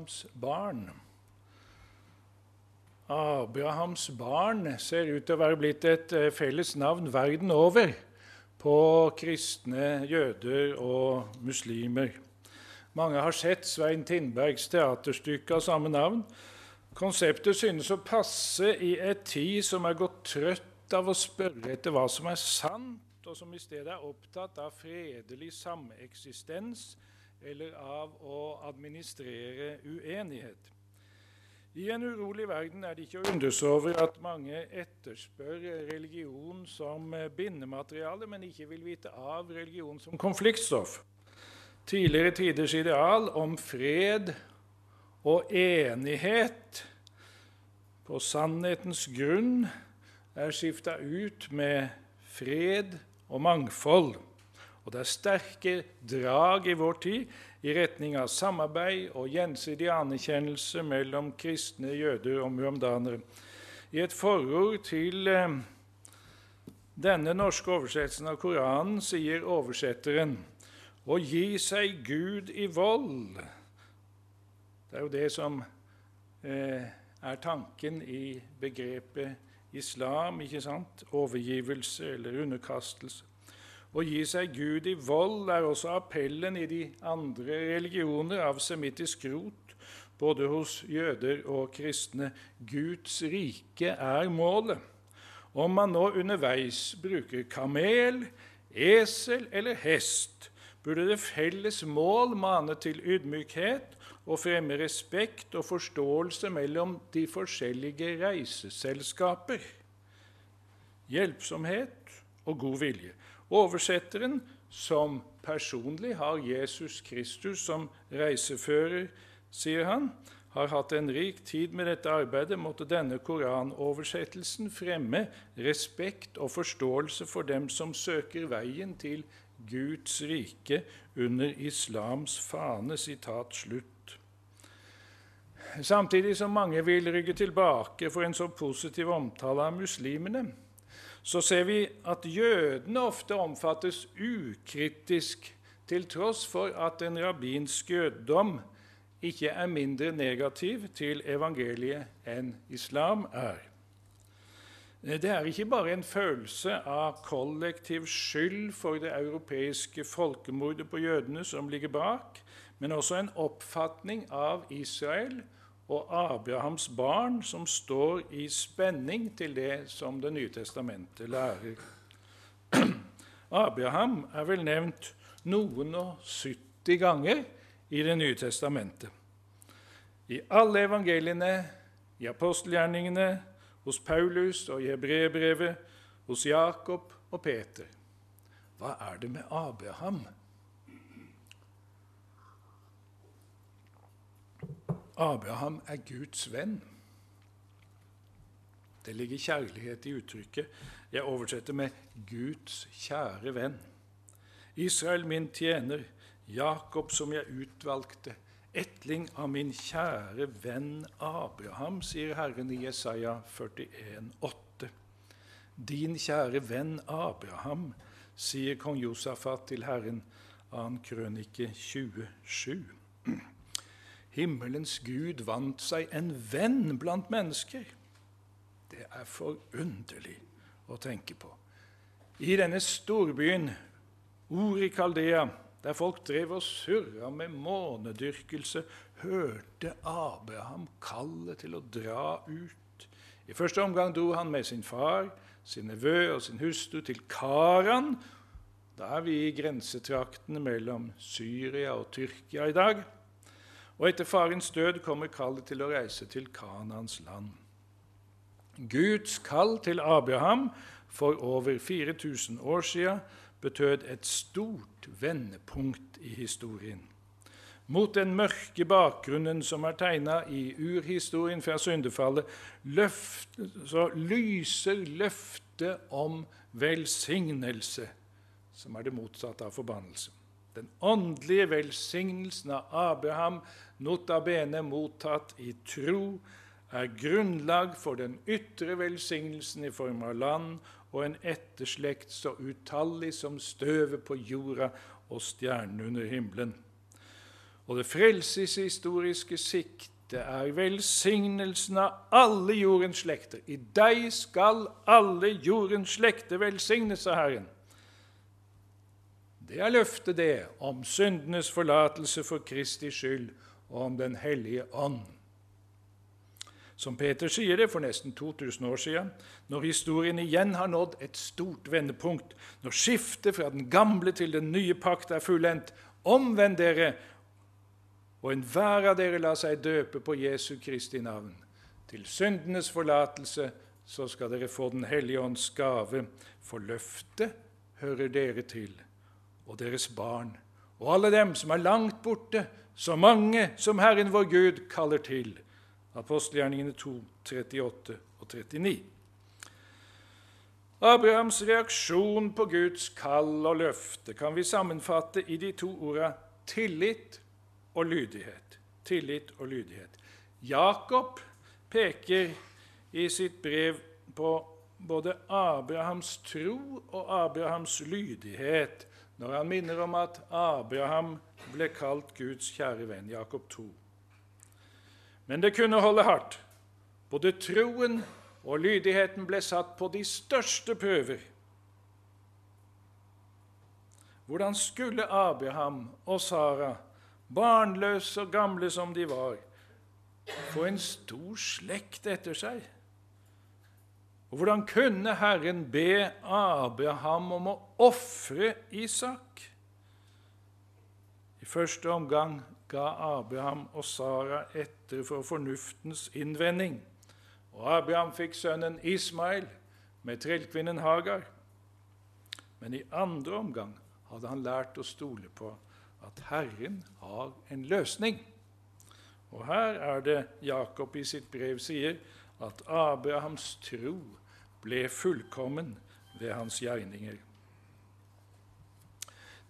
Abrahams barn. Abrahams barn ser ut til å være blitt et eh, felles navn verden over på kristne jøder og muslimer. Mange har sett Svein Tindbergs teaterstykke av samme navn. Konseptet synes å passe i et tid som er gått trøtt av å spørre etter hva som er sant, og som i stedet er opptatt av fredelig sameksistens eller av å administrere uenighet. I en urolig verden er det ikke å undres over at mange etterspør religion som bindemateriale, men ikke vil vite av religion som konfliktstoff. Tidligere tiders ideal om fred og enighet på sannhetens grunn er skifta ut med fred og mangfold. Og det er sterke drag i vår tid i retning av samarbeid og gjensidig anerkjennelse mellom kristne, jøder og muhamdanere. I et forord til eh, denne norske oversettelsen av Koranen sier oversetteren å gi seg Gud i vold. Det er jo det som eh, er tanken i begrepet islam, ikke sant? Overgivelse eller underkastelse. Å gi seg Gud i vold er også appellen i de andre religioner av semittisk rot, både hos jøder og kristne. Guds rike er målet. Om man nå underveis bruker kamel, esel eller hest, burde det felles mål mane til ydmykhet og fremme respekt og forståelse mellom de forskjellige reiseselskaper, hjelpsomhet og god vilje. Oversetteren, som personlig har Jesus Kristus som reisefører, sier han, har hatt en rik tid med dette arbeidet, måtte denne koranoversettelsen fremme respekt og forståelse for dem som søker veien til Guds rike under islams fane. Sitat slutt. Samtidig som mange vil rygge tilbake for en så positiv omtale av muslimene, så ser vi at jødene ofte omfattes ukritisk, til tross for at en rabbinsk jøddom ikke er mindre negativ til evangeliet enn islam er. Det er ikke bare en følelse av kollektiv skyld for det europeiske folkemordet på jødene som ligger bak, men også en oppfatning av Israel og Abrahams barn som står i spenning til det som Det nye testamentet lærer. Abraham er vel nevnt noen og 70 ganger i Det nye testamentet. I alle evangeliene, i apostelgjerningene, hos Paulus og i Hebreerbrevet, hos Jakob og Peter. Hva er det med Abraham? Abraham er Guds venn. Det ligger kjærlighet i uttrykket. Jeg oversetter med 'Guds kjære venn'. Israel, min tjener, Jakob, som jeg utvalgte, etling av min kjære venn Abraham, sier Herren i Jesaja 41, 8. Din kjære venn Abraham, sier kong Josafat til Herren, 2. krønike 27. Himmelens Gud vant seg en venn blant mennesker. Det er forunderlig å tenke på. I denne storbyen, Ur Kaldea, der folk drev og surra med månedyrkelse, hørte Abraham kallet til å dra ut. I første omgang dro han med sin far, sin nevø og sin hustru til Karan. Da er vi i grensetraktene mellom Syria og Tyrkia i dag. Og etter farens død kommer kallet til å reise til Kanans land. Guds kall til Abraham for over 4000 år siden betød et stort vendepunkt i historien. Mot den mørke bakgrunnen som er tegna i urhistorien fra syndefallet, løft, så lyser løftet om velsignelse, som er det motsatte av forbannelse. Den åndelige velsignelsen av Abraham nota bene mottatt i tro, er grunnlag for den ytre velsignelsen i form av land og en etterslekt så utallig som støvet på jorda og stjernene under himmelen. Og det frelseshistoriske sikte er velsignelsen av alle jordens slekter. I deg skal alle jordens slekter velsignes, sa Herren. Det er løftet, det, om syndenes forlatelse for Kristi skyld og om Den hellige ånd. Som Peter sier det for nesten 2000 år siden, når historien igjen har nådd et stort vendepunkt, når skiftet fra den gamle til den nye pakt er fullendt, omvend dere, og enhver av dere la seg døpe på Jesu Kristi navn. Til syndenes forlatelse så skal dere få Den hellige ånds gave, for løftet hører dere til og deres barn, og alle dem som er langt borte, så mange som Herren vår Gud kaller til. Apostelgjerningene 2, 38 og 39. Abrahams reaksjon på Guds kall og løfte kan vi sammenfatte i de to orda tillit og lydighet. Tillit og lydighet. Jakob peker i sitt brev på både Abrahams tro og Abrahams lydighet når han minner om at Abraham ble kalt Guds kjære venn, Jakob 2. Men det kunne holde hardt. Både troen og lydigheten ble satt på de største prøver. Hvordan skulle Abraham og Sara, barnløse og gamle som de var, få en stor slekt etter seg? Og hvordan kunne Herren be Abraham om å ofre Isak? I første omgang ga Abraham og Sara etter for fornuftens innvending. Og Abraham fikk sønnen Ismail med trellkvinnen Hagar. Men i andre omgang hadde han lært å stole på at Herren har en løsning. Og her er det Jakob i sitt brev sier at Abrahams tro ble fullkommen ved hans gjerninger.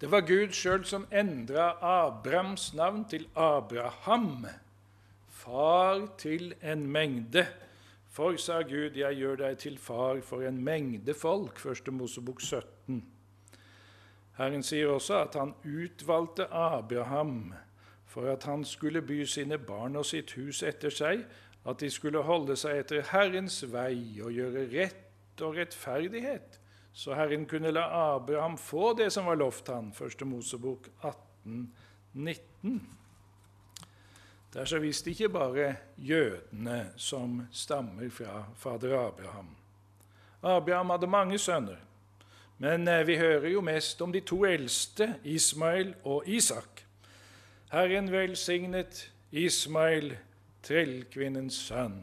Det var Gud sjøl som endra Abrahams navn til Abraham, far til en mengde. For, sa Gud, jeg gjør deg til far for en mengde folk. 1. Mosebok 17. Herren sier også at han utvalgte Abraham for at han skulle by sine barn og sitt hus etter seg, at de skulle holde seg etter Herrens vei og gjøre rett og rettferdighet, så Herren kunne la Abraham få det som var lovt han, 1. Mosebok 18, 19. Det er så visst ikke bare jødene som stammer fra fader Abraham. Abraham hadde mange sønner, men eh, vi hører jo mest om de to eldste, Ismail og Isak. Herren velsignet Ismail trellkvinnens sønn.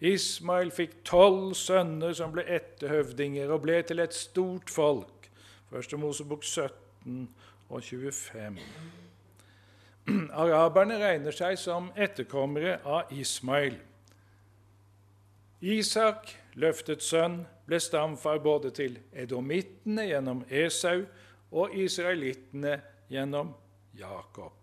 Ismail fikk tolv sønner som ble etterhøvdinger og ble til et stort folk. Første Mosebok 17 og 25. Araberne regner seg som etterkommere av Ismail. Isak, løftet sønn, ble stamfar både til edomittene gjennom Esau og israelittene gjennom Jakob.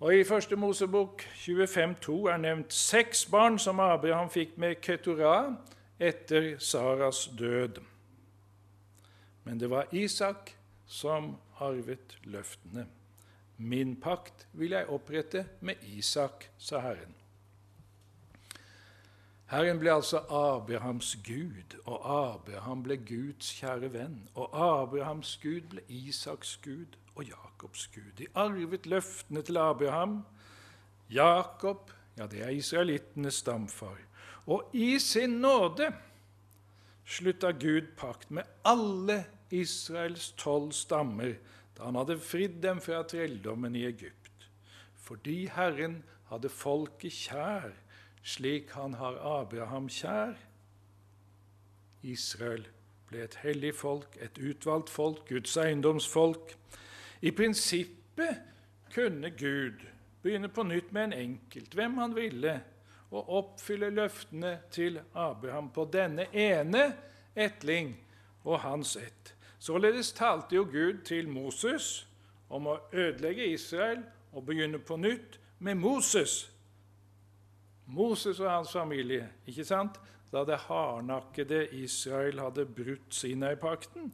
Og I Første Mosebok 25,2 er nevnt seks barn som Abraham fikk med Keturah etter Saras død. Men det var Isak som arvet løftene. Min pakt vil jeg opprette med Isak, sa Herren. Herren ble altså Abrahams Gud, og Abraham ble Guds kjære venn. Og Abrahams Gud ble Isaks Gud og Jakobs Gud. De arvet løftene til Abraham. Jakob, ja, det er israelittenes stamfar. Og i sin nåde slutta Gud pakt med alle Israels tolv stammer da han hadde fridd dem fra trelldommen i Egypt. Fordi Herren hadde folket kjær, slik han har Abraham kjær. Israel ble et hellig folk, et utvalgt folk, Guds eiendomsfolk. I prinsippet kunne Gud begynne på nytt med en enkelt, hvem han ville, og oppfylle løftene til Abraham på denne ene etling og hans ett. Således talte jo Gud til Moses om å ødelegge Israel og begynne på nytt med Moses. Moses og hans familie, ikke sant? da det hardnakkede Israel hadde brutt Sinai-pakten.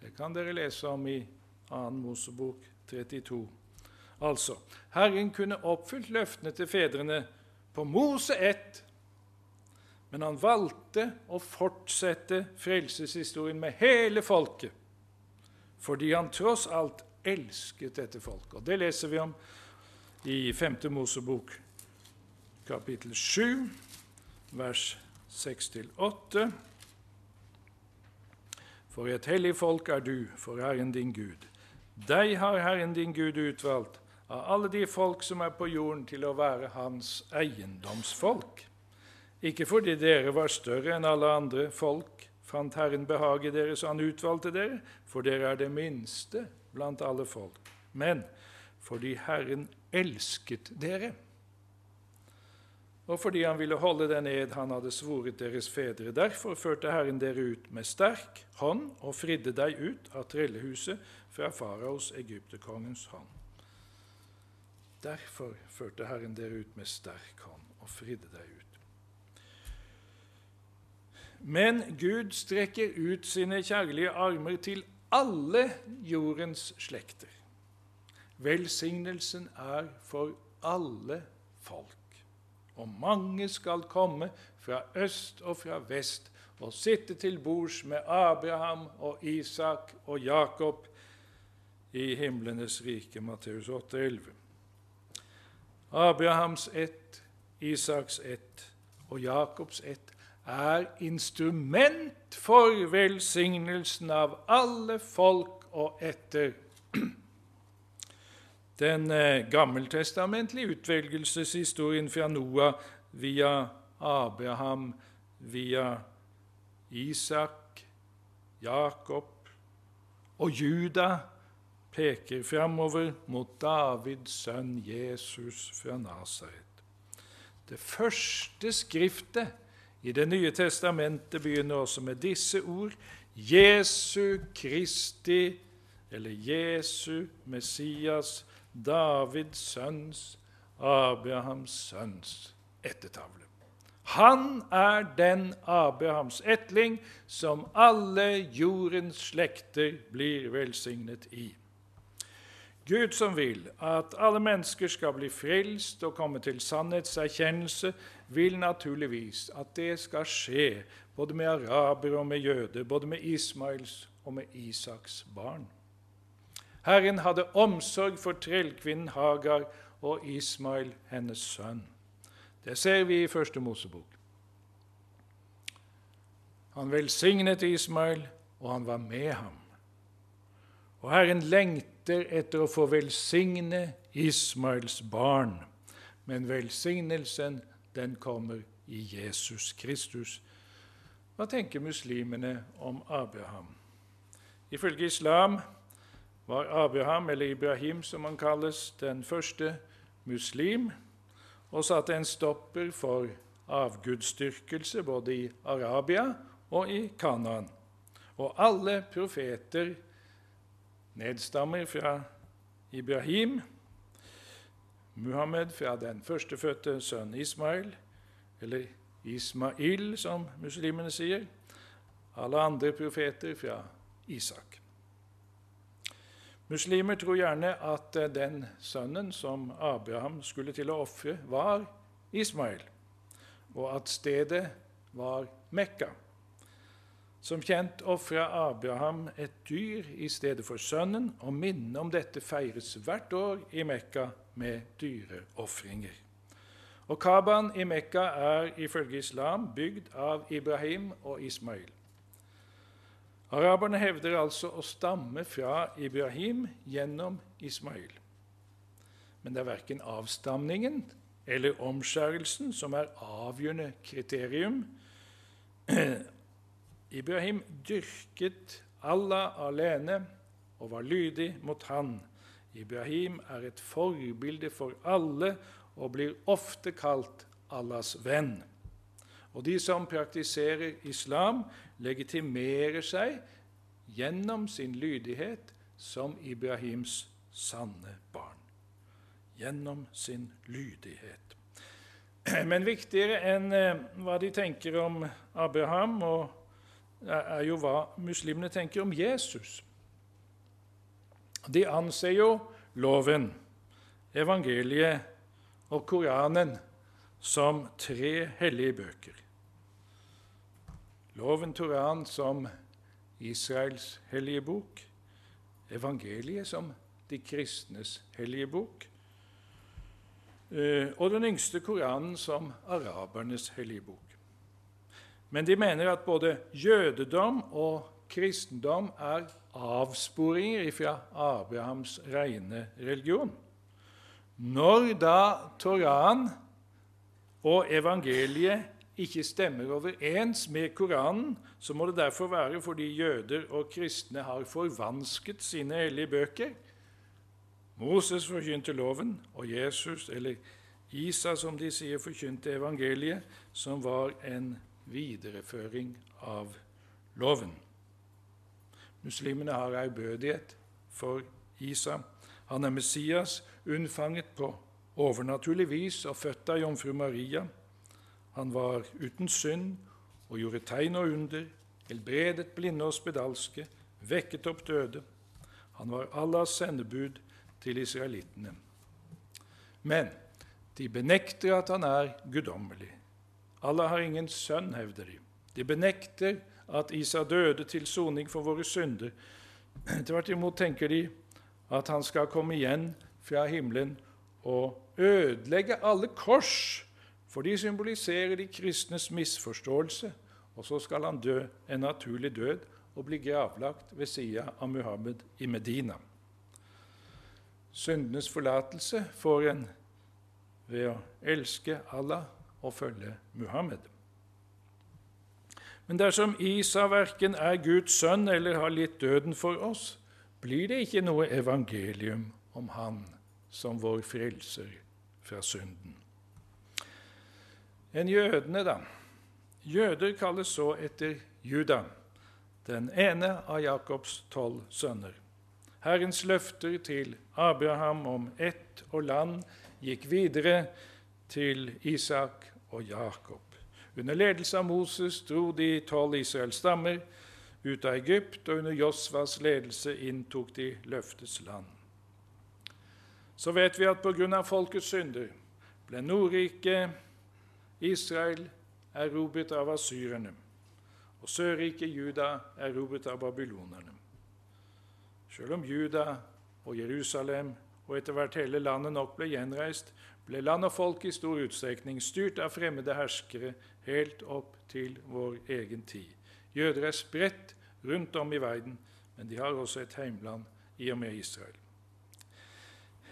Det kan dere lese om i 2. Mosebok 32. Altså, Herren kunne oppfylt løftene til fedrene på Mose 1, men han valgte å fortsette frelseshistorien med hele folket, fordi han tross alt elsket dette folket. Og Det leser vi om i 5. Mosebok, kapittel 7, vers 6-8. For et hellig folk er du for Herren din Gud. Deg har Herren din Gud utvalgt av alle de folk som er på jorden, til å være hans eiendomsfolk. Ikke fordi dere var større enn alle andre folk, fant Herren behag i dere, så han utvalgte dere, for dere er det minste blant alle folk, men fordi Herren elsket dere og fordi han ville holde den ed han hadde svoret deres fedre. Derfor førte Herren dere ut med sterk hånd og fridde deg ut av trellehuset fra faraos, egypterkongens hånd. Derfor førte Herren dere ut med sterk hånd og fridde deg ut. Men Gud strekker ut sine kjærlige armer til alle jordens slekter. Velsignelsen er for alle folk og mange skal komme fra øst og fra vest og sitte til bords med Abraham og Isak og Jakob i himlenes rike, Matteus 8,11. Abrahams ett, Isaks ett og Jakobs ett er instrument for velsignelsen av alle folk og etter den eh, gammeltestamentlige utvelgelseshistorien fra Noah via Abraham, via Isak, Jakob og Juda peker framover mot Davids sønn Jesus fra Nasaret. Det første skriftet i Det nye testamentet begynner også med disse ord Jesu Kristi, eller Jesu Messias, Davids sønns, Abrahams sønns ettertavle. Han er den Abrahams etling som alle jordens slekter blir velsignet i. Gud som vil at alle mennesker skal bli frelst og komme til sannhetserkjennelse, vil naturligvis at det skal skje både med arabere og med jøder, både med Ismails og med Isaks barn. Herren hadde omsorg for trellkvinnen Hagar og Ismail, hennes sønn. Det ser vi i Første Mosebok. Han velsignet Ismail, og han var med ham. Og Herren lengter etter å få velsigne Ismaels barn, men velsignelsen den kommer i Jesus Kristus. Hva tenker muslimene om Abraham? Ifølge islam var Abraham, eller Ibrahim som han kalles, den første muslim, og satte en stopper for avgudsdyrkelse både i Arabia og i Kanaan. Og alle profeter nedstammer fra Ibrahim, Muhammed fra den førstefødte sønn Ismail, eller Ismail, som muslimene sier, alle andre profeter fra Isak. Muslimer tror gjerne at den sønnen som Abraham skulle til å ofre, var Ismail, og at stedet var Mekka. Som kjent ofra Abraham et dyr i stedet for sønnen, og minnet om dette feires hvert år i Mekka med dyreofringer. Og Kaban i Mekka er ifølge islam bygd av Ibrahim og Ismail. Araberne hevder altså å stamme fra Ibrahim gjennom Ismail. Men det er verken avstamningen eller omskjærelsen som er avgjørende kriterium. Ibrahim dyrket Allah alene og var lydig mot Han. Ibrahim er et forbilde for alle og blir ofte kalt Allahs venn. Og de som praktiserer islam, legitimerer seg gjennom sin lydighet som Ibrahims sanne barn. Gjennom sin lydighet. Men viktigere enn eh, hva de tenker om Abraham, er jo hva muslimene tenker om Jesus. De anser jo loven, evangeliet og Koranen som tre hellige bøker. Loven Toran som Israels hellige bok, evangeliet som de kristnes hellige bok, eh, og den yngste Koranen som arabernes hellige bok. Men de mener at både jødedom og kristendom er avsporinger fra Abrahams rene religion. Når da Toraen og evangeliet ikke stemmer overens med Koranen, så må det derfor være fordi jøder og kristne har forvansket sine hellige bøker. Moses forkynte loven, og Jesus, eller Isa, som de sier, forkynte evangeliet, som var en videreføring av loven. Muslimene har ærbødighet for Isa. Han er Messias, unnfanget på overnaturlig vis og født av jomfru Maria. Han var uten synd og gjorde tegn og under, helbredet blinde og spedalske, vekket opp døde. Han var Allahs sendebud til israelittene. Men de benekter at han er guddommelig. Allah har ingen sønn, hevder de. De benekter at Isa døde til soning for våre synder. Tvert imot tenker de at han skal komme igjen fra himmelen og ødelegge alle kors, for de symboliserer de kristnes misforståelse. Og så skal han dø en naturlig død og bli gravlagt ved sida av Muhammed i Medina. Syndenes forlatelse får en ved å elske Allah og følge Muhammed. Men dersom Isa verken er Guds sønn eller har litt døden for oss, blir det ikke noe evangelium om Han som vår frelser fra synden. En jødene, da. Jøder kalles så etter Juda, den ene av Jakobs tolv sønner. Herrens løfter til Abraham om ett og land gikk videre til Isak og Jakob. Under ledelse av Moses dro de tolv Israels stammer ut av Egypt, og under Josvas ledelse inntok de løftets land. Så vet vi at pga. folkets synder ble Nordriket Israel erobret av asyrerne, og Sørriket Juda erobret av babylonerne. Selv om Juda og Jerusalem og etter hvert hele landet nok ble gjenreist, ble land og folk i stor utstrekning styrt av fremmede herskere helt opp til vår egen tid. Jøder er spredt rundt om i verden, men de har også et heimland i og med Israel.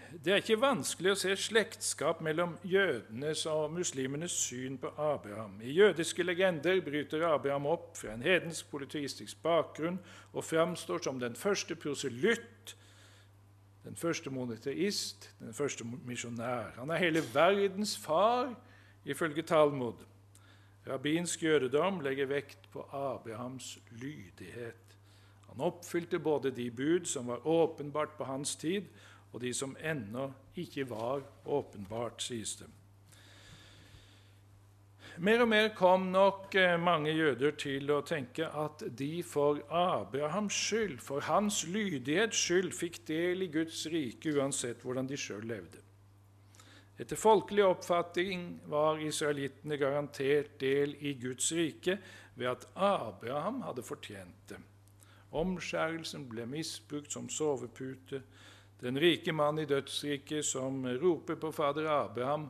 Det er ikke vanskelig å se slektskap mellom jødenes og muslimenes syn på Abraham. I jødiske legender bryter Abraham opp fra en hedensk politistisk bakgrunn og framstår som den første proselytt den første monoteist, den første misjonær. Han er hele verdens far, ifølge Talmud. Rabbinsk jødedom legger vekt på Abrahams lydighet. Han oppfylte både de bud som var åpenbart på hans tid, og de som ennå ikke var åpenbart, sies det. Mer og mer kom nok eh, mange jøder til å tenke at de for Abrahams skyld, for hans lydighets skyld, fikk del i Guds rike uansett hvordan de sjøl levde. Etter folkelig oppfatning var israelittene garantert del i Guds rike ved at Abraham hadde fortjent det. Omskjærelsen ble misbrukt som sovepute. Den rike mann i dødsriket som roper på fader Abraham,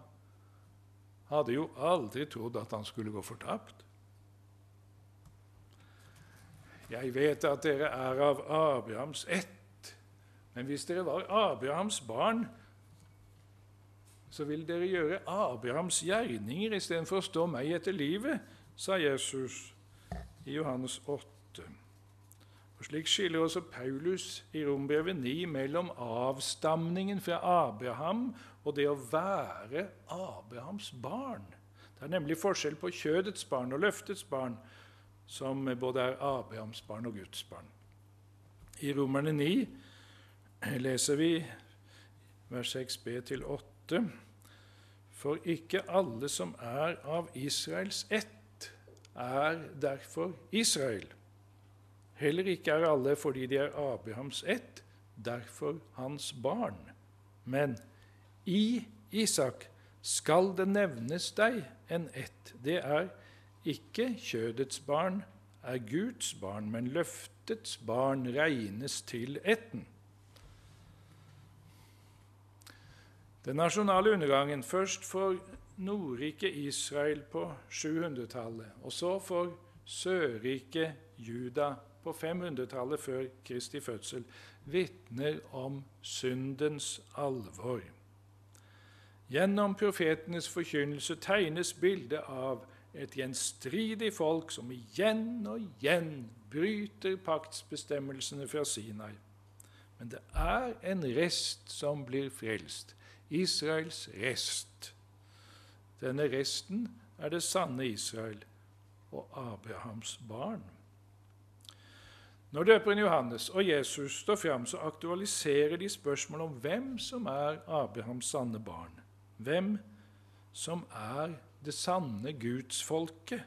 hadde jo aldri trodd at han skulle gå fortapt. Jeg vet at dere er av Abrahams ett, men hvis dere var Abrahams barn, så vil dere gjøre Abrahams gjerninger istedenfor å stå meg etter livet, sa Jesus i Johannes 8. Og Slik skiller også Paulus i Rombrevet 9 mellom avstamningen fra Abraham og det å være Abrahams barn. Det er nemlig forskjell på kjødets barn og løftets barn, som både er Abrahams barn og Guds barn. I Romerne 9 leser vi vers 6b-8.: For ikke alle som er av Israels ett, er derfor Israel. Heller ikke er alle fordi de er Abrahams ett, derfor hans barn. Men i Isak skal det nevnes deg en ett. Det er ikke kjødets barn, er Guds barn, men løftets barn regnes til etten. Den nasjonale undergangen, først for Nordriket Israel på 700-tallet, og så for Sørriket Juda på 500-tallet før Kristi fødsel, vitner om syndens alvor. Gjennom profetenes forkynnelse tegnes bildet av et gjenstridig folk som igjen og igjen bryter paktsbestemmelsene fra Sinai. Men det er en rest som blir frelst. Israels rest. Denne resten er det sanne Israel og Abrahams barn. Når døperen Johannes og Jesus står fram, så aktualiserer de spørsmålet om hvem som er Abrahams sanne barn. Hvem som er det sanne gudsfolket.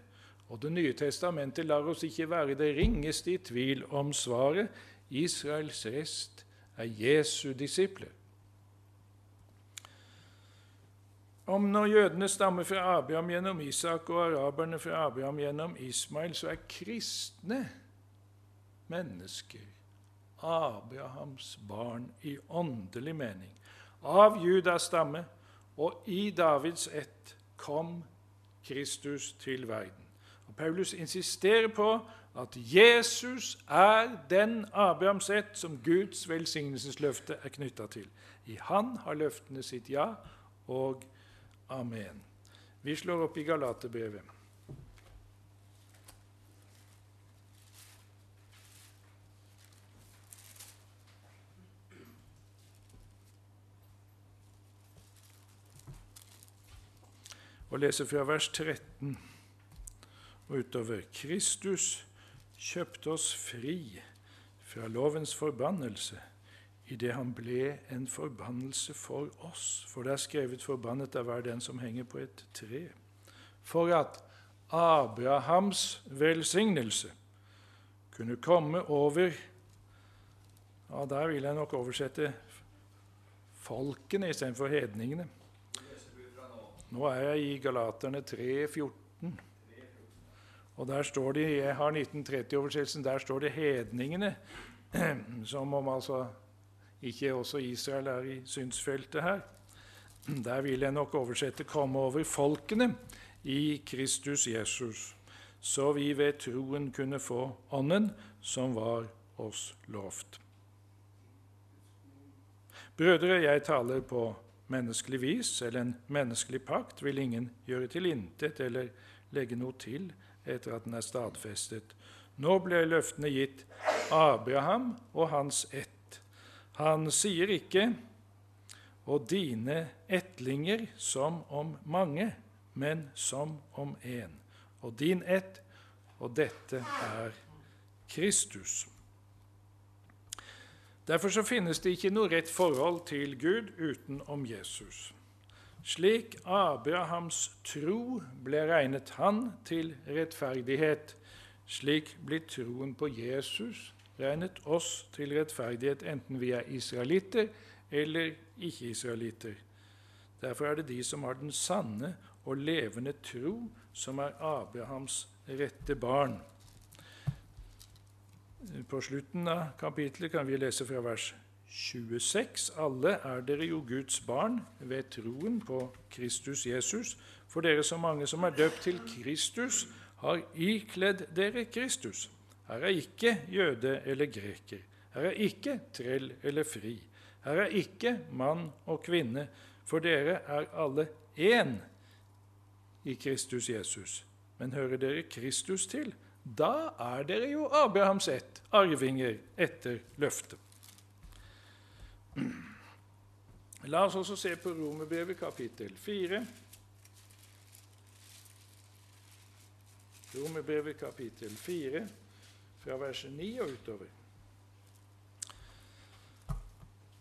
Og Det nye testamentet lar oss ikke være det ringeste i tvil om svaret. Israels rest er Jesu disipler. Om når jødene stammer fra Abraham gjennom Isak og araberne fra Abraham gjennom Ismail, så er kristne mennesker Abrahams barn i åndelig mening. Av Judas stamme og i Davids ett kom Kristus til verden. Og Paulus insisterer på at Jesus er den Abrahams ett som Guds velsignelsesløfte er knytta til. I Han har løftene sitt ja og amen. Vi slår opp i Galaterbrevet. Og leser fra vers 13 og utover. Kristus kjøpte oss fri fra lovens forbannelse idet han ble en forbannelse for oss. For det er skrevet 'forbannet er hver den som henger på et tre'. For at Abrahams velsignelse kunne komme over ja, Der vil jeg nok oversette folkene istedenfor hedningene. Nå er jeg i Galaterne 3, 14. Og der står det, Jeg har 1930-oversettelsen. Der står det 'hedningene', som om altså ikke også Israel er i synsfeltet her. Der vil jeg nok oversette 'komme over folkene' i Kristus Jesus, så vi ved troen kunne få Ånden som var oss lovt. Brødre, jeg taler på menneskelig vis eller en menneskelig pakt vil ingen gjøre til intet eller legge noe til etter at den er stadfestet. Nå ble løftene gitt Abraham og hans ett. Han sier ikke 'og dine ettlinger' som om mange, men som om én. Og din ett, og dette er Kristus. Derfor så finnes det ikke noe rett forhold til Gud utenom Jesus. Slik Abrahams tro ble regnet han til rettferdighet, slik blir troen på Jesus regnet oss til rettferdighet, enten vi er israelitter eller ikke-israelitter. Derfor er det de som har den sanne og levende tro, som er Abrahams rette barn. På slutten av kapitlet kan vi lese fra vers 26.: Alle er dere jo Guds barn ved troen på Kristus Jesus. For dere så mange som er døpt til Kristus, har ikledd dere Kristus. Her er ikke jøde eller greker. Her er ikke trell eller fri. Her er ikke mann og kvinne, for dere er alle én i Kristus Jesus. Men hører dere Kristus til, da er dere jo Abrahams ett, arvinger etter løftet. La oss også se på Romerbrevet kapittel 4. Romerbrevet kapittel 4, fra verset 9 og utover.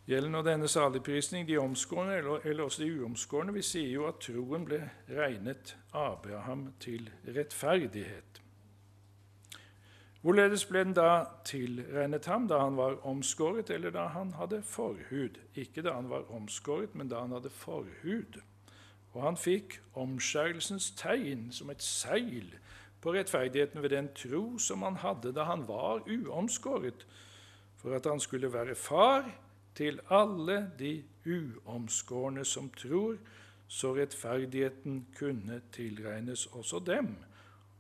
Gjelder nå denne saligprisning de omskårne eller også de uomskårne? Vi sier jo at troen ble regnet Abraham til rettferdighet. Hvorledes ble den da tilregnet ham da han var omskåret, eller da han hadde forhud? Ikke da han var omskåret, men da han hadde forhud. Og han fikk omskjærelsens tegn som et seil på rettferdigheten ved den tro som han hadde da han var uomskåret, for at han skulle være far til alle de uomskårne som tror, så rettferdigheten kunne tilregnes også dem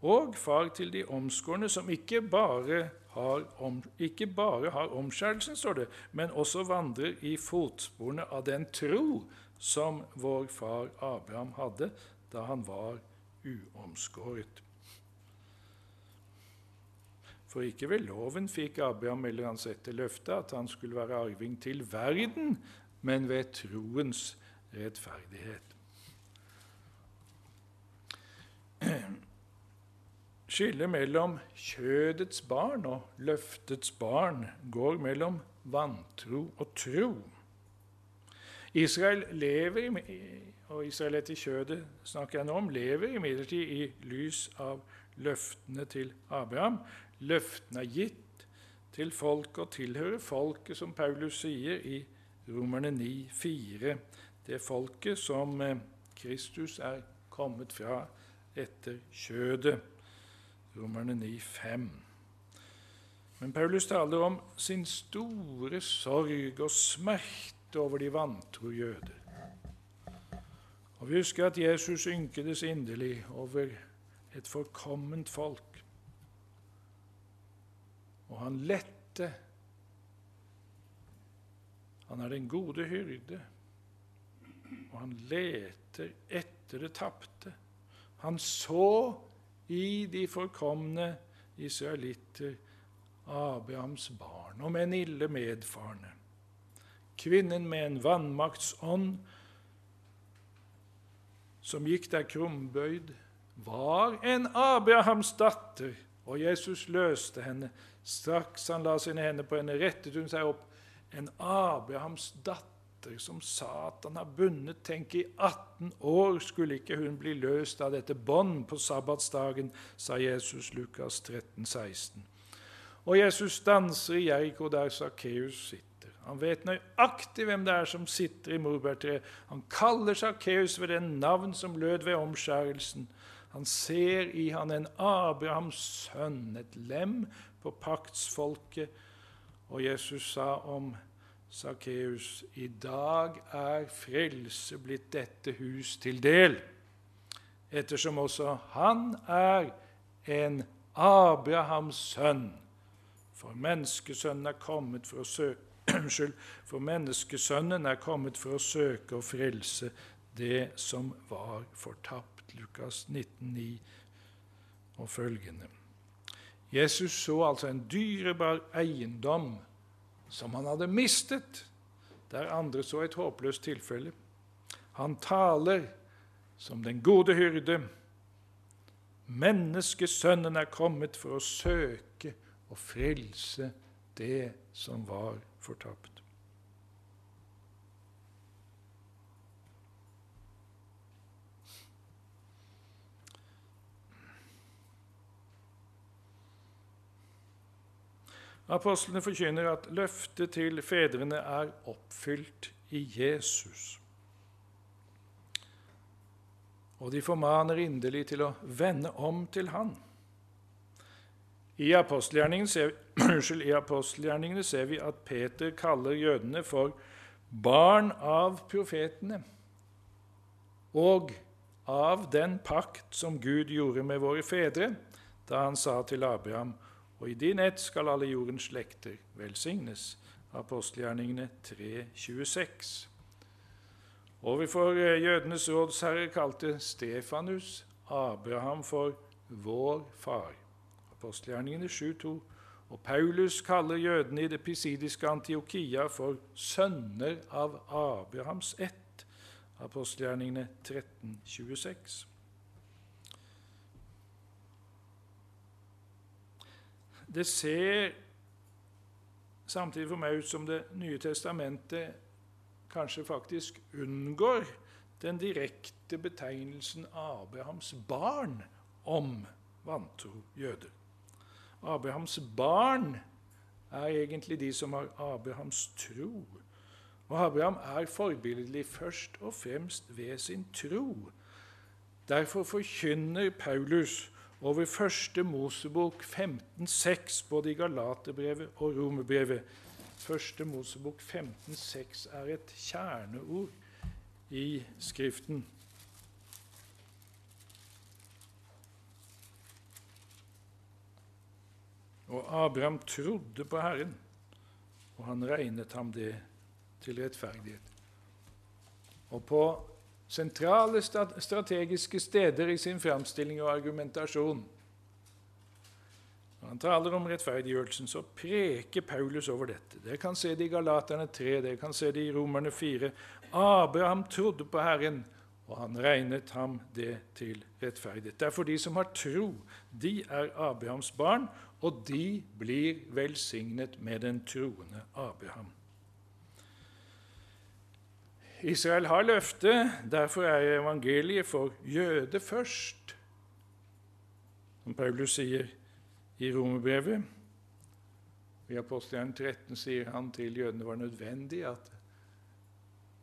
og far til de omskårne, som ikke bare har, om, ikke bare har omskjærelsen, står det, men også vandrer i fotsporene av den tro som vår far Abraham hadde da han var uomskåret. For ikke ved loven fikk Abraham eller hans etter løftet at han skulle være arving til verden, men ved troens rettferdighet. Skillet mellom kjødets barn og løftets barn går mellom vantro og tro. Israel lever, og Israel etter kjødet snakker jeg nå om, lever imidlertid i lys av løftene til Abraham. Løftene er gitt til folket og tilhører folket, som Paulus sier i Romerne 9,4. Det folket som eh, Kristus er kommet fra etter kjødet. Romerne 9,5. Men Paulus taler om sin store sorg og smerte over de vantro jøder. Og Vi husker at Jesus ynkedes inderlig over et forkomment folk. Og han lette. Han er den gode hyrde, og han leter etter det tapte. Han så i de forkomne israelitter, Abrahams barn, og med en ille medfarne. Kvinnen med en vannmaktsånd som gikk der krumbøyd, var en Abrahams datter, og Jesus løste henne. Straks han la sine hender på henne, rettet hun seg opp. En Abrahams datter datter som Satan har bundet. Tenk, i 18 år skulle ikke hun bli løst av dette bånd på sabbatsdagen, sa Jesus Lukas 13, 16. Og Jesus danser i Jeriko, der Sakkeus sitter. Han vet nøyaktig hvem det er som sitter i morbærtreet. Han kaller Sakkeus ved det navn som lød ved omskjærelsen. Han ser i han en Abrahams sønn, et lem på paktsfolket. Og Jesus sa om Sakkeus, i dag er frelse blitt dette hus til del, ettersom også han er en Abrahams sønn. For menneskesønnen er kommet for å søke Unnskyld, for menneskesønnen er kommet for å søke og frelse det som var fortapt. Lukas 19,9 og følgende. Jesus så altså en dyrebar eiendom som han hadde mistet, der andre så et håpløst tilfelle. Han taler som den gode hyrde. Menneskesønnen er kommet for å søke og frelse det som var fortapt. Apostlene forkynner at løftet til fedrene er oppfylt i Jesus. Og de formaner inderlig til å vende om til Han. I apostelgjerningene ser, apostelgjerningene ser vi at Peter kaller jødene for barn av profetene og av den pakt som Gud gjorde med våre fedre da han sa til Abraham:" Og i din ett skal alle jordens slekter velsignes. Apostelgjerningene 3.26. Overfor eh, jødenes rådsherre kalte Stefanus Abraham for vår far. Apostelgjerningene 7.2. Og Paulus kaller jødene i det pisidiske Antiokia for sønner av Abrahams ett. Apostelgjerningene 13.26. Det ser samtidig for meg ut som Det nye testamentet kanskje faktisk unngår den direkte betegnelsen Abrahams barn om vantro jøder. Abrahams barn er egentlig de som har Abrahams tro. Og Abraham er forbilledlig først og fremst ved sin tro. Derfor forkynner Paulus over første Mosebok 15,6, både i Galaterbrevet og Romerbrevet. Første Mosebok 15,6 er et kjerneord i Skriften. Og Abraham trodde på Herren, og han regnet ham det til rettferdighet. Og på sentrale strategiske steder i sin framstilling og argumentasjon Når han taler om rettferdiggjørelsen, så preker Paulus over dette. Dere kan se det i Galaterne 3, dere kan se det i Romerne 4. Abraham trodde på Herren, og han regnet ham det til rettferdighet. Derfor de som har tro, de er Abrahams barn, og de blir velsignet med den troende Abraham. Israel har løftet, derfor er evangeliet for jøde først, som Paulus sier i Romerbrevet. I Apostelgjerningen 13 sier han til jødene var nødvendig at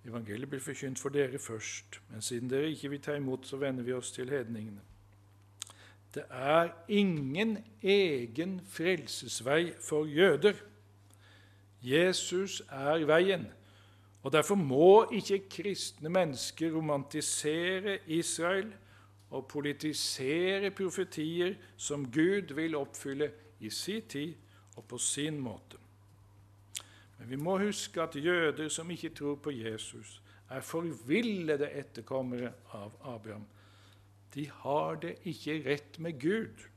evangeliet blir forkynt for dere først. Men siden dere ikke vil ta imot, så vender vi oss til hedningene. Det er ingen egen frelsesvei for jøder. Jesus er veien. Og Derfor må ikke kristne mennesker romantisere Israel og politisere profetier som Gud vil oppfylle i sin tid og på sin måte. Men vi må huske at jøder som ikke tror på Jesus, er forvillede etterkommere av Abraham. De har det ikke rett med Gud.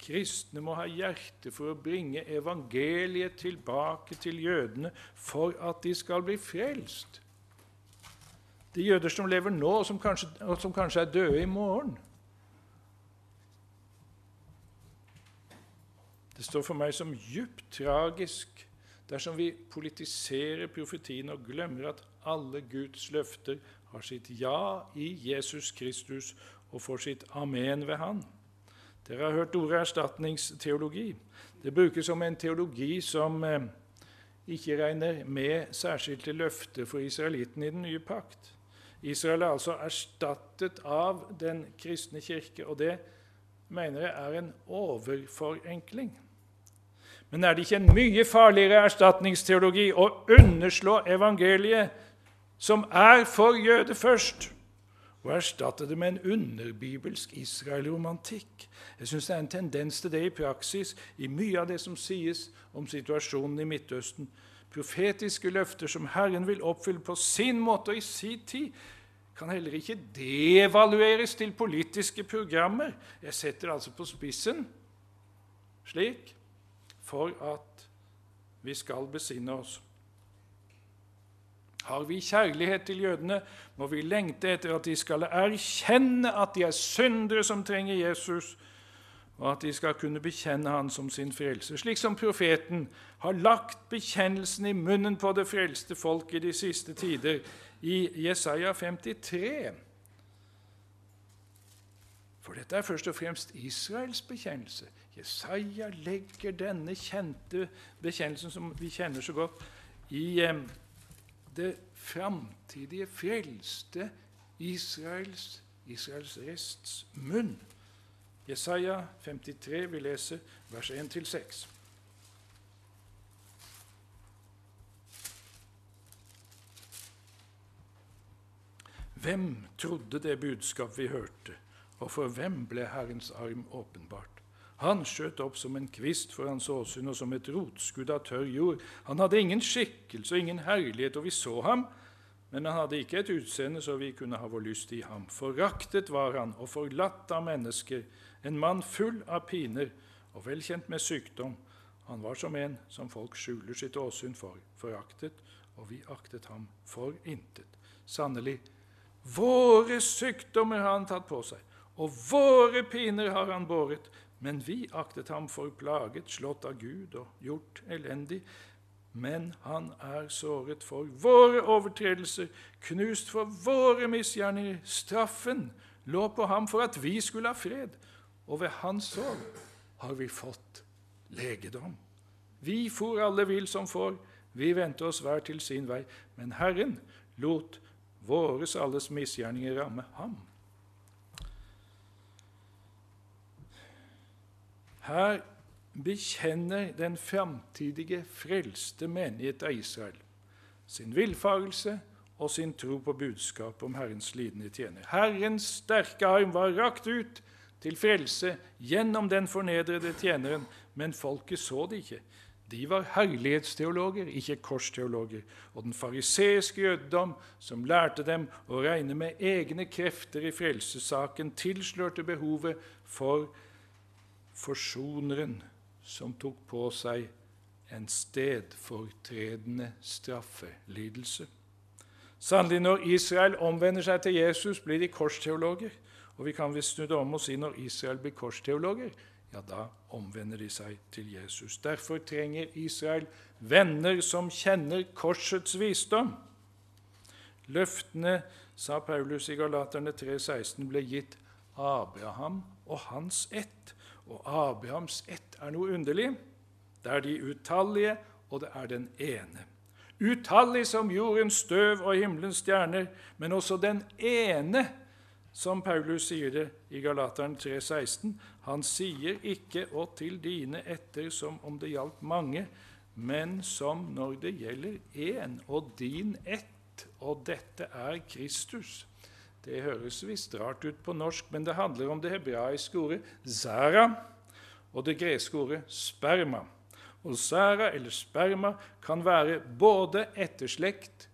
Kristne må ha hjerte for å bringe evangeliet tilbake til jødene for at de skal bli frelst. De jøder som lever nå, og som kanskje, og som kanskje er døde i morgen. Det står for meg som djupt tragisk dersom vi politiserer profetien og glemmer at alle Guds løfter har sitt ja i Jesus Kristus og får sitt amen ved Han. Dere har hørt ordet erstatningsteologi. Det brukes som en teologi som eh, ikke regner med særskilte løfter for israelitten i den nye pakt. Israel er altså erstattet av den kristne kirke, og det mener jeg er en overforenkling. Men er det ikke en mye farligere erstatningsteologi å underslå evangeliet, som er for jøde først? Og erstatte det med en underbibelsk israelromantikk. Jeg syns det er en tendens til det i praksis i mye av det som sies om situasjonen i Midtøsten. Profetiske løfter som Herren vil oppfylle på sin måte og i sin tid, kan heller ikke devalueres til politiske programmer. Jeg setter det altså på spissen slik for at vi skal besinne oss. Har vi kjærlighet til jødene, må vi lengte etter at de skal erkjenne at de er syndere som trenger Jesus, og at de skal kunne bekjenne Han som sin frelse, slik som profeten har lagt bekjennelsen i munnen på det frelste folk i de siste tider, i Jesaja 53. For dette er først og fremst Israels bekjennelse. Jesaja legger denne kjente bekjennelsen, som vi kjenner så godt, i eh, det framtidige frelste Israels, Israels rests munn. Jesaja 53, vi leser vers 1-6. Hvem trodde det budskap vi hørte, og for hvem ble Herrens arm åpenbart? Han skjøt opp som en kvist for hans åsyn og som et rotskudd av tørr jord. Han hadde ingen skikkelse og ingen herlighet, og vi så ham, men han hadde ikke et utseende så vi kunne ha vår lyst i ham. Foraktet var han og forlatt av mennesker, en mann full av piner og velkjent med sykdom. Han var som en som folk skjuler sitt åsyn for, foraktet, og vi aktet ham for intet. Sannelig, våre sykdommer har han tatt på seg, og våre piner har han båret. Men vi aktet ham for plaget, slått av Gud og gjort elendig. Men han er såret for våre overtredelser, knust for våre misgjerninger. Straffen lå på ham for at vi skulle ha fred, og ved hans sår har vi fått legedom. Vi for alle vill som får, vi vendte oss hver til sin vei, men Herren lot våres alles misgjerninger ramme ham. Her bekjenner den framtidige frelste menighet av Israel sin villfarelse og sin tro på budskapet om Herrens lidende tjener. Herrens sterke arm var rakt ut til frelse gjennom den fornedrede tjeneren, men folket så det ikke. De var herlighetsteologer, ikke korsteologer. Og den fariseiske jødedom, som lærte dem å regne med egne krefter i frelsessaken, tilslørte behovet for forsoneren som tok på seg en stedfortredende straffelidelse. Sannelig, når Israel omvender seg til Jesus, blir de korsteologer. Og vi kan visst snu det om og si når Israel blir korsteologer, ja, da omvender de seg til Jesus. Derfor trenger Israel venner som kjenner korsets visdom. Løftene, sa Paulus i Galaterne 3,16, ble gitt Abraham og hans ett. Og Abrahams ett er noe underlig. Det er de utallige, og det er den ene. Utallig som jordens støv og himmelens stjerner, men også den ene, som Paulus sier det i Galateren 3,16. Han sier ikke 'og til dine etter' som om det gjaldt mange, men som når det gjelder én, og din ett, og dette er Kristus. Det høres visst rart ut på norsk, men det handler om det hebraiske ordet 'zara' og det greske ordet 'sperma'. Og zara eller sperma kan være både etterslekt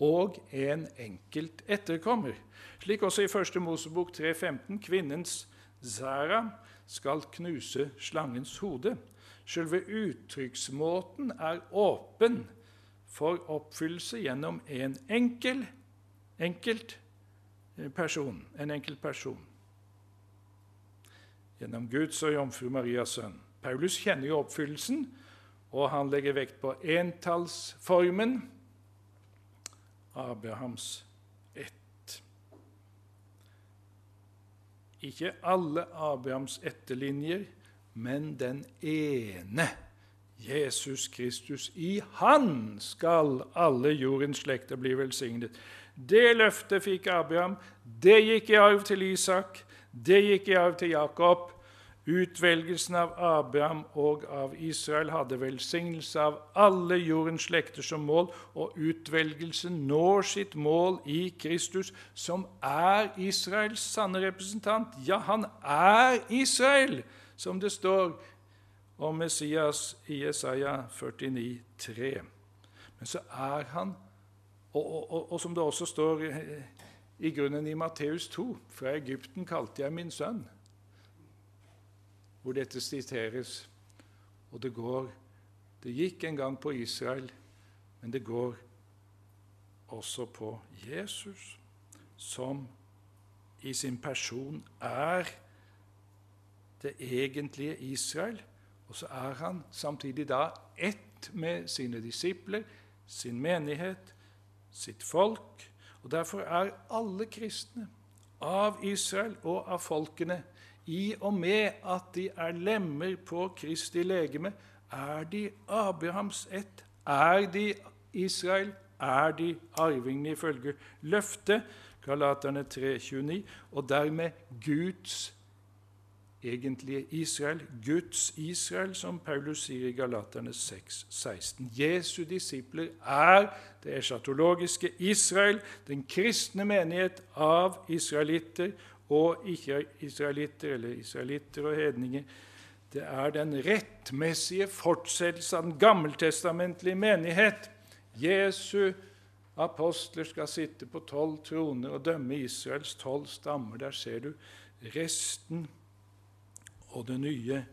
og en enkelt etterkommer. Slik også i 1. Mosebok 3,15.: Kvinnens zara skal knuse slangens hode. Selve uttrykksmåten er åpen for oppfyllelse gjennom en enkel, enkelt person, en enkelt person. Gjennom Guds og jomfru Marias sønn. Paulus kjenner jo oppfyllelsen og han legger vekt på entallsformen Abrahams ett. Ikke alle Abrahams etterlinjer, men den ene. Jesus Kristus. I Han skal alle jordens slekter bli velsignet. Det løftet fikk Abraham. Det gikk i arv til Isak. Det gikk i arv til Jakob. Utvelgelsen av Abraham og av Israel hadde velsignelse av alle jordens slekter som mål, og utvelgelsen når sitt mål i Kristus, som er Israels sanne representant. Ja, han er Israel, som det står om Messias i Jesaja 49, 3. Men så er han, og, og, og, som det også står i grunnen i Matteus 2, fra Egypten kalte jeg min sønn hvor dette siteres. Og det går Det gikk en gang på Israel, men det går også på Jesus, som i sin person er det egentlige Israel. Og så er han samtidig da ett med sine disipler, sin menighet, sitt folk. Og Derfor er alle kristne av Israel og av folkene i og med at de er lemmer på Kristi legeme, er de Abrahams ett? Er de Israel? Er de arvingene ifølge løftet? Galaterne 3,29. Og dermed Guds egentlige Israel, Guds Israel, som Paulus sier i Galaterne 6, 16. Jesu disipler er det eschatologiske Israel, den kristne menighet av israelitter og ikke-israelitter, eller israelitter og hedninger. Det er den rettmessige fortsettelse av den gammeltestamentlige menighet. Jesu apostler skal sitte på tolv troner og dømme Israels tolv stammer. Der ser du resten og det nye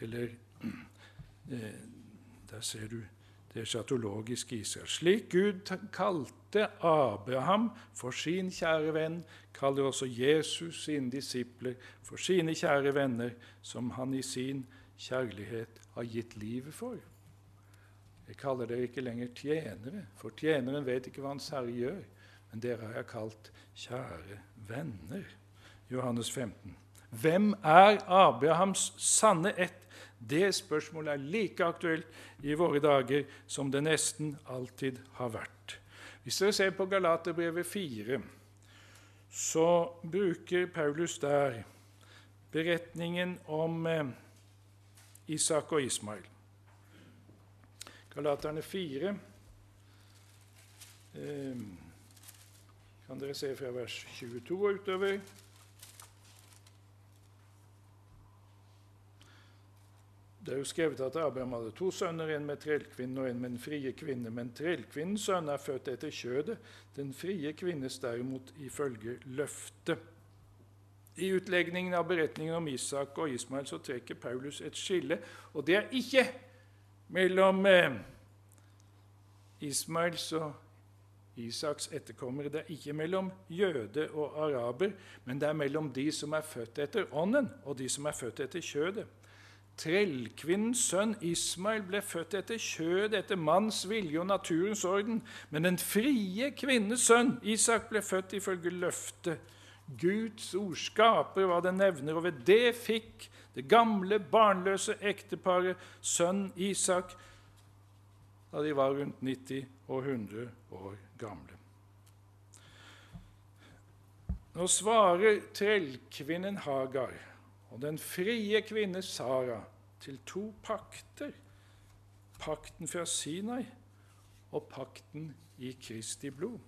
Eller eh, der ser du det sjatologiske Israel. Slik Gud kalte Abraham for sin kjære venn, kaller også Jesus sine disipler for sine kjære venner, som han i sin kjærlighet har gitt livet for. Jeg kaller dere ikke lenger tjenere, for tjeneren vet ikke hva Hans Herre gjør. Men dere har jeg kalt kjære venner. Johannes 15. Hvem er Abrahams sanne ett? Det spørsmålet er like aktuelt i våre dager som det nesten alltid har vært. Hvis dere ser på Galaterbrevet 4, så bruker Paulus der beretningen om eh, Isak og Ismail. Galaterne 4 eh, kan dere se fra vers 22 og utover. Det er jo skrevet at Abraham hadde to sønner, en med trellkvinnen og en med den frie kvinne. Men trellkvinnens sønn er født etter kjødet, den frie kvinnes derimot ifølge løftet. I utlegningen av beretningen om Isak og Ismael så trekker Paulus et skille, og det er ikke mellom eh, Ismaels og Isaks etterkommere. Det er ikke mellom jøde og araber, men det er mellom de som er født etter ånden, og de som er født etter kjødet. Trellkvinnens sønn Ismail ble født etter kjød, etter manns vilje og naturens orden. Men den frie kvinnes sønn Isak ble født ifølge løftet. Guds ord skaper hva det nevner, og ved det fikk det gamle, barnløse ekteparet sønn Isak da de var rundt 90 og 100 år gamle. Nå svarer trellkvinnen Hagar og den frie kvinne Sara til to pakter. Pakten fra Sinai og pakten i Kristi blod.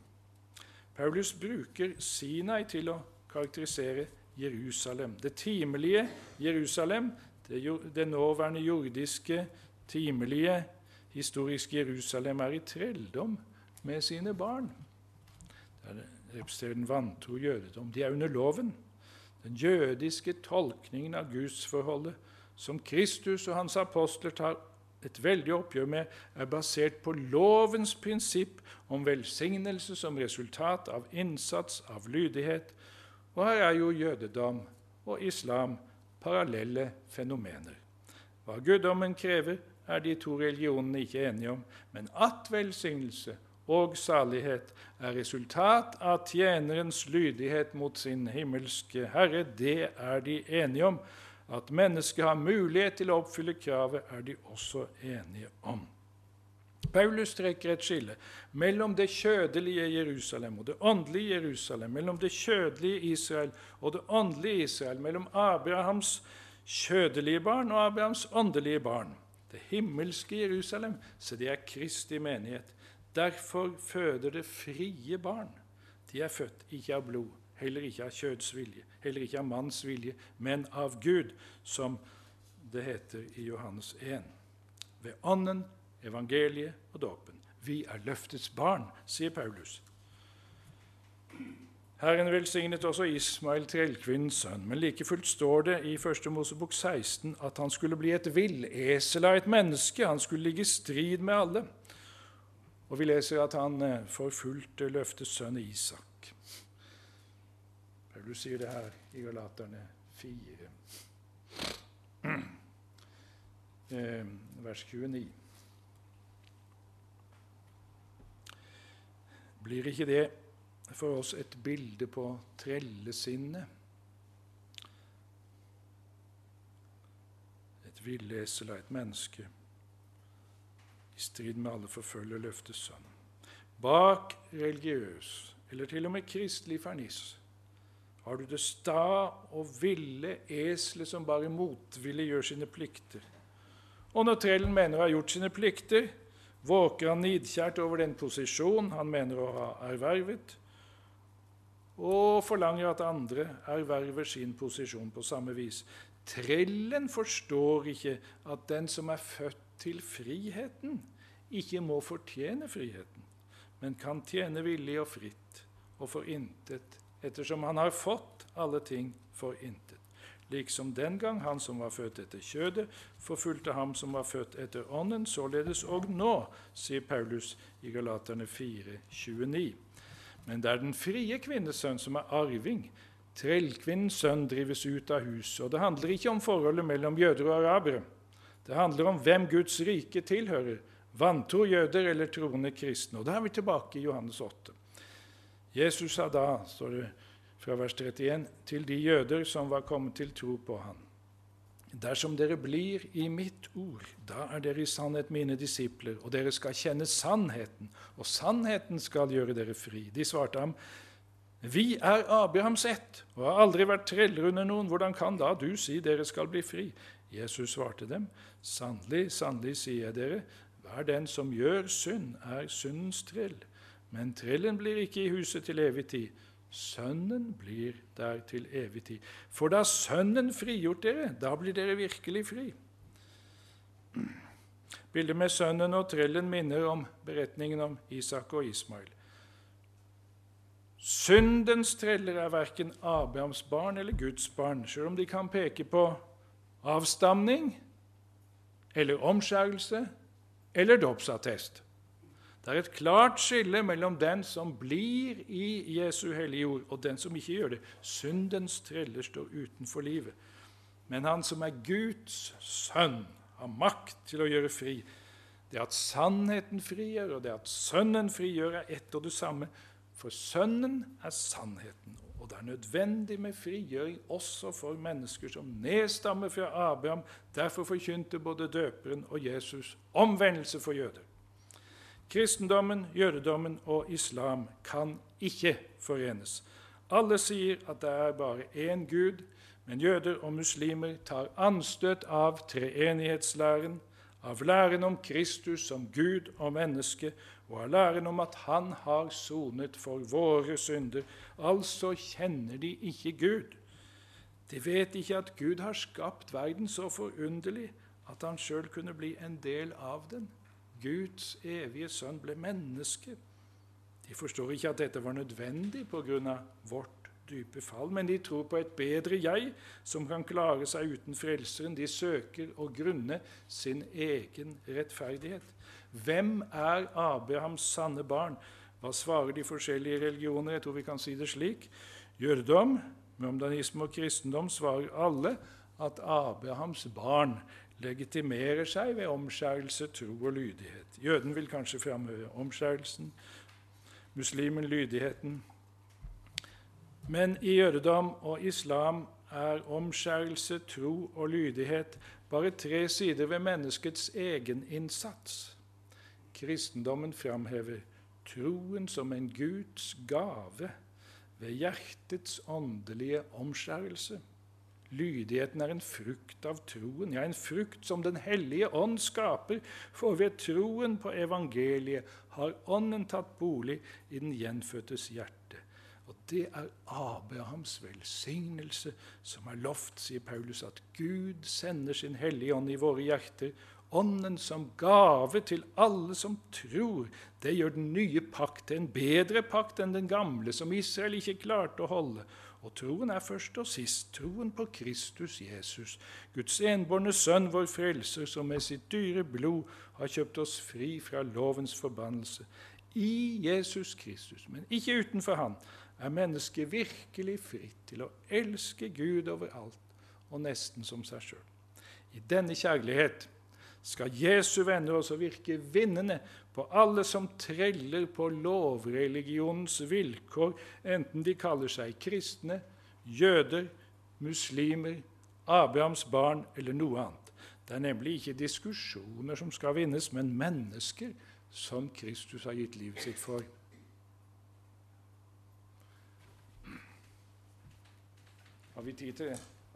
Paulus bruker Sinai til å karakterisere Jerusalem. Det timelige Jerusalem, det, det nåværende jordiske, timelige, historiske Jerusalem, er i trelldom med sine barn. Det representerer den vantro jødedom. De er under loven. Den jødiske tolkningen av gudsforholdet som Kristus og hans apostler tar et veldig oppgjør med, er basert på lovens prinsipp om velsignelse som resultat av innsats, av lydighet. Og her er jo jødedom og islam parallelle fenomener. Hva guddommen krever, er de to religionene ikke enige om, men at velsignelse og salighet er resultat av tjenerens lydighet mot sin himmelske Herre. Det er de enige om. At mennesket har mulighet til å oppfylle kravet, er de også enige om. Paulus trekker et skille mellom det kjødelige Jerusalem og det åndelige Jerusalem, mellom det kjødelige Israel og det åndelige Israel, mellom Abrahams kjødelige barn og Abrahams åndelige barn. Det himmelske Jerusalem, så det er Kristi menighet. Derfor føder det frie barn. De er født ikke av blod, heller ikke av kjøds vilje, heller ikke av manns vilje, men av Gud, som det heter i Johannes 1. Ved Ånden, evangeliet og dåpen. Vi er løftets barn, sier Paulus. Herren velsignet også Ismail, trellkvinnens sønn, men like fullt står det i 1. Mosebok 16 at han skulle bli et villesel av et menneske, han skulle ligge i strid med alle. Og vi leser at han eh, forfulgte løftets sønn Isak. Paulus sier det her i Galaterne 4, eh, vers 29. Blir ikke det for oss et bilde på trellesinnet? Et villesel av et menneske i strid med alle forfølger løftets sønn. Bak religiøs, eller til og med kristelig ferniss, har du det sta og ville eselet som bare motvillig gjør sine plikter. Og når trellen mener å ha gjort sine plikter, våker han nidkjært over den posisjon han mener å ha ervervet, og forlanger at andre erverver sin posisjon på samme vis. Trellen forstår ikke at den som er født til friheten, ikke må fortjene friheten, men kan tjene villig og fritt og for intet, ettersom han har fått alle ting for intet. Liksom den gang han som var født etter kjødet, forfulgte ham som var født etter ånden, således og nå, sier Paulus i Galaterne 4, 29. Men det er den frie kvinnes sønn som er arving. Trellkvinnens sønn drives ut av huset. Og det handler ikke om forholdet mellom jøder og arabere. Det handler om hvem Guds rike tilhører, vantro jøder eller troende kristne. Og Da er vi tilbake i Johannes 8. Jesus sa da, står det, fra vers 31, til de jøder som var kommet til tro på han. Dersom dere blir i mitt ord, da er dere i sannhet mine disipler, og dere skal kjenne sannheten, og sannheten skal gjøre dere fri. De svarte ham, vi er Abrahams ett og har aldri vært treller under noen. Hvordan kan da du si dere skal bli fri? Jesus svarte dem, sannelig, sannelig sier jeg dere, hver den som gjør synd, er syndens trill. Men trillen blir ikke i huset til evig tid. Sønnen blir der til evig tid. For da Sønnen frigjort dere, da blir dere virkelig fri. Bildet med sønnen og trillen minner om beretningen om Isak og Ismail. Syndens treller er verken Abrahams barn eller Guds barn, selv om de kan peke på avstamning eller omskjærelse eller dåpsattest. Det er et klart skille mellom den som blir i Jesu hellige ord, og den som ikke gjør det. Syndens treller står utenfor livet. Men han som er Guds sønn, har makt til å gjøre fri. Det at sannheten frigjør, og det at Sønnen frigjør, er ett og det samme. For Sønnen er sannheten, og det er nødvendig med frigjøring også for mennesker som nedstammer fra Abraham. Derfor forkynte både døperen og Jesus omvendelse for jøder. Kristendommen, jødedommen og islam kan ikke forenes. Alle sier at det er bare én Gud, men jøder og muslimer tar anstøt av treenighetslæren, av læren om Kristus som Gud og menneske, og av læren om at Han har sonet for våre synder. Altså kjenner de ikke Gud. De vet ikke at Gud har skapt verden så forunderlig at han sjøl kunne bli en del av den. Guds evige sønn ble menneske. De forstår ikke at dette var nødvendig pga. vårt dype fall, men de tror på et bedre jeg som kan klare seg uten Frelseren. De søker å grunne sin egen rettferdighet. Hvem er Abrahams sanne barn? Hva svarer de forskjellige religioner? Jeg tror vi kan si det slik. Jødedom, muhamdanisme og kristendom svarer alle at Abrahams barn legitimerer seg ved omskjærelse, tro og lydighet. Jøden vil kanskje framhøre omskjærelsen, muslimen lydigheten. Men i jødedom og islam er omskjærelse, tro og lydighet bare tre sider ved menneskets egen innsats. Kristendommen framhever troen som en Guds gave ved hjertets åndelige omskjærelse. Lydigheten er en frukt av troen, ja, en frukt som Den hellige ånd skaper, for ved troen på evangeliet har Ånden tatt bolig i den gjenfødtes hjerte. Og det er Abrahams velsignelse som er lovt, sier Paulus, at Gud sender sin hellige ånd i våre hjerter, Ånden som gave til alle som tror. Det gjør den nye pakt til en bedre pakt enn den gamle, som Israel ikke klarte å holde. Og troen er først og sist troen på Kristus Jesus, Guds enbårne Sønn, vår Frelser, som med sitt dyre blod har kjøpt oss fri fra lovens forbannelse. I Jesus Kristus, men ikke utenfor Han, er mennesket virkelig fritt til å elske Gud overalt og nesten som seg sjøl. I denne kjærlighet skal Jesu venner også virke vinnende på alle som treller på lovreligionens vilkår, enten de kaller seg kristne, jøder, muslimer, Abrahams barn eller noe annet. Det er nemlig ikke diskusjoner som skal vinnes, men mennesker som Kristus har gitt livet sitt for. Har vi tid til det?